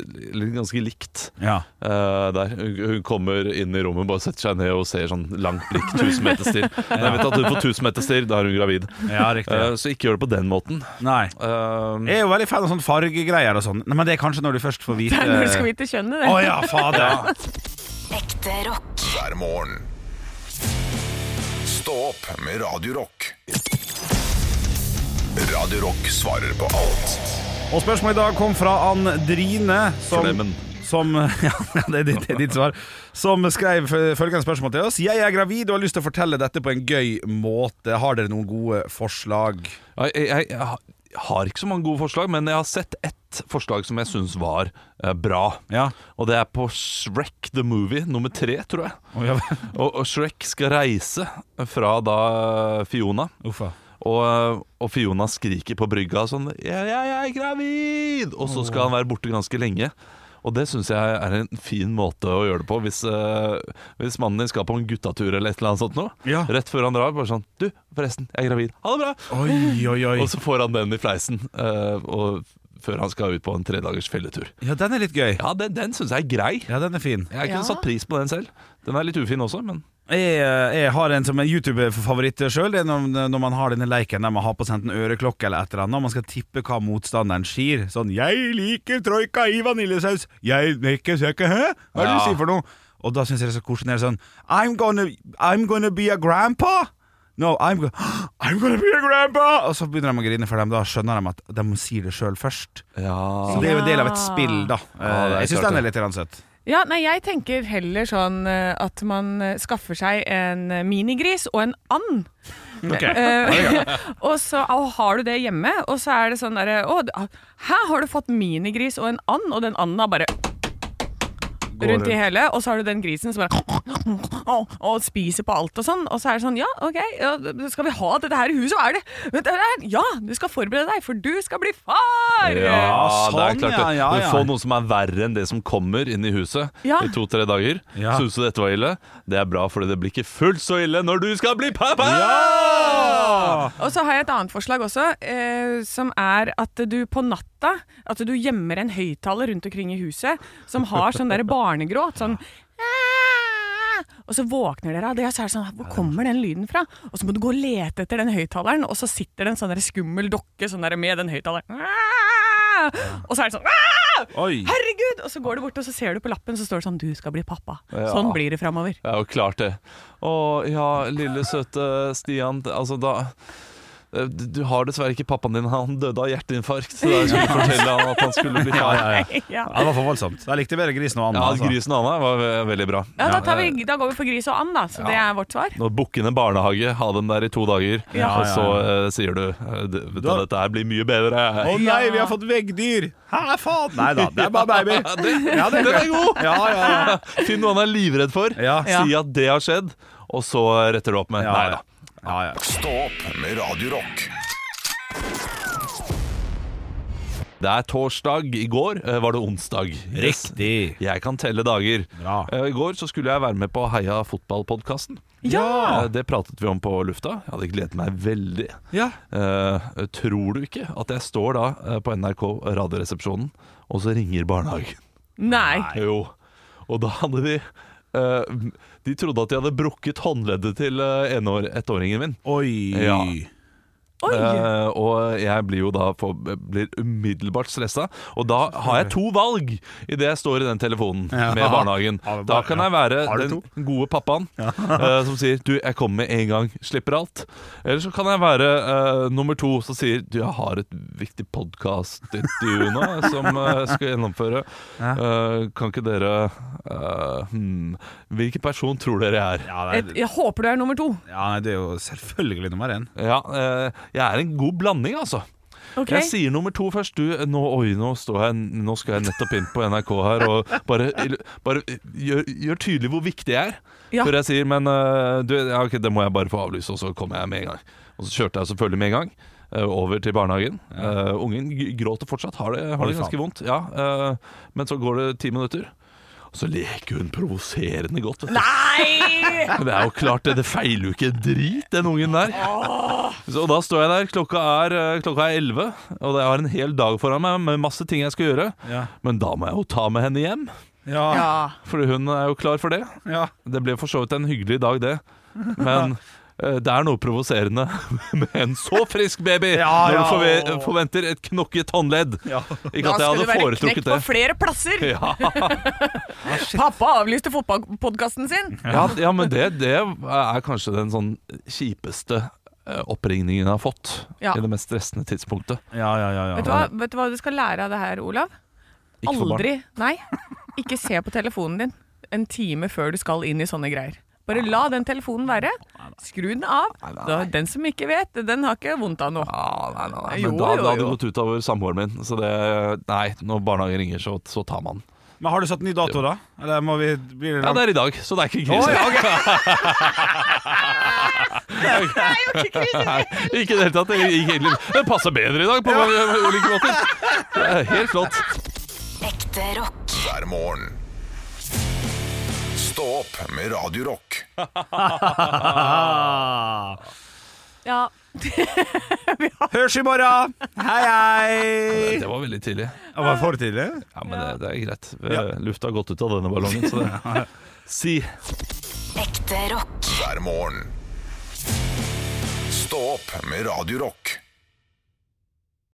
Ganske likt. Ja. uh, der Hun kommer inn i rommet, bare setter seg ned og ser sånn langt blikk, Tusen meter stirr. Når jeg vet at hun får tusen meter stirr, da er hun gravid. ja, riktig. uh, så ikke gjør det på den måten. Nei. Jeg er jo veldig fan av sånn fargegreier og sånn. Nei, Men det er kanskje når du først får vite Det er når du skal vite kjønnet, Å oh, ja, fader. Ekte rock. hver morgen. Stå opp med Radio Rock. Radio Rock svarer på alt Og spørsmålet i dag kom fra Andrine, som, Flemmen. som Ja, det er ditt, det er ditt svar. Som skrev følgende spørsmål til oss. Jeg er gravid og har lyst til å fortelle dette på en gøy måte. Har dere noen gode forslag? Jeg, jeg, jeg har- ikke så mange gode forslag, men jeg har sett ett forslag som jeg syns var eh, bra. Ja. Og det er på Shrek the Movie, nummer tre, tror jeg. Oh, ja. Og, og Shrek skal reise fra da Fiona. Uffa. Og, og Fiona skriker på brygga sånn 'Jeg, jeg, 'Jeg er gravid!' Og så skal han være borte ganske lenge. Og det syns jeg er en fin måte å gjøre det på. Hvis, uh, hvis mannen din skal på en guttatur eller et eller annet sånt noe. Ja. Rett før han drar, bare sånn 'Du, forresten, jeg er gravid. Ha det bra!' Oi, oi, oi. Og så får han den i fleisen Uh, og, før han skal ut på en tredagers felletur. Ja, den er litt gøy. Ja, den, den syns jeg er grei. Ja, den er fin. Jeg har ikke Ja. satt pris på den selv. Den er litt ufin også, men Jeg, eh, jeg har en som en YouTube-favoritt sjøl. Det er når, når man har denne leiken der man har på seg en øreklokke eller et eller annet, og man skal tippe hva motstanderen sier. Sånn 'Jeg liker troika i vaniljesaus'. 'Jeg liker søke, Hæ? Hva er det du Ja. sier for noe?' Og da syns jeg det er så koselig. Er sånn I'm gonna, I'm gonna be a grandpa. No, I'm, go I'm gonna be a grandpa! Og så begynner de å grine, for dem da skjønner de at de må si det sjøl først. Ja. Så det er jo en del av et spill, da. Ja, er jeg syns den er litt søt. Ja, nei, jeg tenker heller sånn eh, at man eh, skaffer seg en eh, minigris og en and. Okay. og så har du det hjemme, og så er det sånn derre Å, her har du fått minigris og en and? Og den anda bare rundt i hele, og så har du den grisen som bare og, og spiser på alt og sånn. Og så er det sånn, ja, OK, ja, skal vi ha dette her i huset? Hva er det? Det er- Ja, du skal forberede deg, for du skal bli far! Ja, det er sånn, klart det. ja, ja, Du får noe som er verre enn det som kommer inn i huset Ja. i to-tre dager. Ja. Syns du dette var ille? Det er bra, for det blir ikke fullt så ille når du skal bli pappa! Og så har jeg et annet forslag også, eh, som er at du på natta At du gjemmer en høyttaler rundt omkring i huset som har sånn der barnegråt. Sånn og så våkner dere av det, og så er det sånn Hvor kommer den lyden fra? Og så må du gå og lete etter den høyttaleren, og så sitter det en sånn skummel dokke sånn der med den høyttaleren. Og så er det sånn. Herregud! Og så går du bort, og så ser du på lappen, så står det sånn Du skal bli pappa. Sånn blir det framover. Ja, klart det. Å ja, lille søte Stian. Altså da du du har dessverre ikke pappaen din. Han døde av hjerteinfarkt. Så jeg skulle fortelle han at han skulle bli far. Ja, ja, ja. Det var for voldsomt. Jeg likte bedre grisen og anden. Ja, altså. Grisen og Anna var ve- veldig bra. Ja, da, tar vi, da går vi for gris og and, da. Så det er vårt svar. Når bukkene barnehage, ha dem der i to dager, Ja. og så uh, sier du at vet du, dette her blir mye bedre. Å nei, vi har fått veggdyr! Hæ, faen? Nei da, det er bare baby. Ja, det Den er god! Ja, ja, ja. Finn noe han er livredd for, Ja. si at det har skjedd, og så retter du opp med Ja, nei da. Ja, ja. Stå opp med Radiorock. Det er torsdag. I går eh, var det onsdag. Yes. Riktig. Jeg kan telle dager. Bra. Eh, I går så skulle jeg være med på Heia fotball-podkasten. Ja! Det pratet vi om på lufta. Jeg hadde gledet meg veldig. Ja. Eh, tror du ikke at jeg står da eh, på NRK Radioresepsjonen, og så ringer barnehagen? Nei. Jo. Og da hadde de eh, De trodde at de hadde brukket håndleddet til uh, ettåringen min. Oi. Ja. Eh, og jeg blir jo da for, blir umiddelbart stressa. Og da har jeg to valg idet jeg står i den telefonen Ja. med barnehagen. Da kan jeg være den gode pappaen uh, som sier 'du, jeg kommer med en gang, slipper alt'. Eller så kan jeg være uh, nummer to som sier 'du, jeg har et viktig podkastintervju nå som jeg skal gjennomføre'. Eh, kan ikke dere eh, hmm, Hvilken person tror dere jeg er? Ja, nei, jeg håper du er nummer to. ja, nei, det er jo selvfølgelig nummer én. Ja, eh, jeg er en god blanding, altså. Okay. Jeg sier nummer to først. Du, nå, oi, nå, står jeg, nå skal jeg nettopp inn på NRK her og bare, bare gjør, gjør tydelig hvor viktig jeg er. Ja. Før jeg sier men øh, du, ja, okay, det må jeg bare få avlyse, og så kommer jeg med en gang. Og så kjørte jeg selvfølgelig med en gang. øh, over til barnehagen. Øh, ungen gråter fortsatt, har det, har det ganske vondt. Ja, uh, men så går det ti minutter, og så leker hun provoserende godt. Vet du. Nei! Det er jo klart det, det feiler jo ikke drit, den ungen der. Så da står jeg der, klokka er, eh, klokka er 11, og jeg har en hel dag foran meg med masse ting jeg skal gjøre. Ja. Men da må jeg jo ta med henne hjem, Ja. Ja. for hun er jo klar for det. ja. Det ble for så vidt en hyggelig dag, det. Men det er noe provoserende med en så frisk baby Ja, når du forve forventer et knokket håndledd. Ja. Ikke Da at jeg hadde du være knekt på flere plasser! Ja, Pappa avlyste fotballpodkasten sin. ja, ja men det, det er kanskje den sånn kjipeste eh, oppringningen jeg har fått. Ja. I det mest stressende tidspunktet. Ja, ja, ja, ja. Vet, du hva, vet du hva du skal lære av det her, Olav? Ikke. Aldri Nei, ikke se på telefonen din en time før du skal inn i sånne greier. Bare la den telefonen være. Skru den av. Da, den som ikke vet, den har ikke vondt av noe. Nei, nei, nei. Men da, da hadde det gått gått utover samboeren min. Så det Nei, når barnehagen ringer, så, så tar man. Men har du satt ny dato, da? Eller må vi bli det Ja, det er i dag, så det er ikke krise. krise. ja, er Nei, ikke i det hele tatt. Det, gikk egentlig, det passer bedre i dag på ulike måter. Det er helt flott. Ekte rock. hver morgen. Stå opp med Radio Rock. Ja. Hørs i morgen! Hei, hei! Det var veldig tidlig. Det var for tidlig? Ja, men det, det er greit. Lufta har gått ut av denne ballongen, så det Si. Ekte rock. hver morgen. Stå opp med Radio Rock.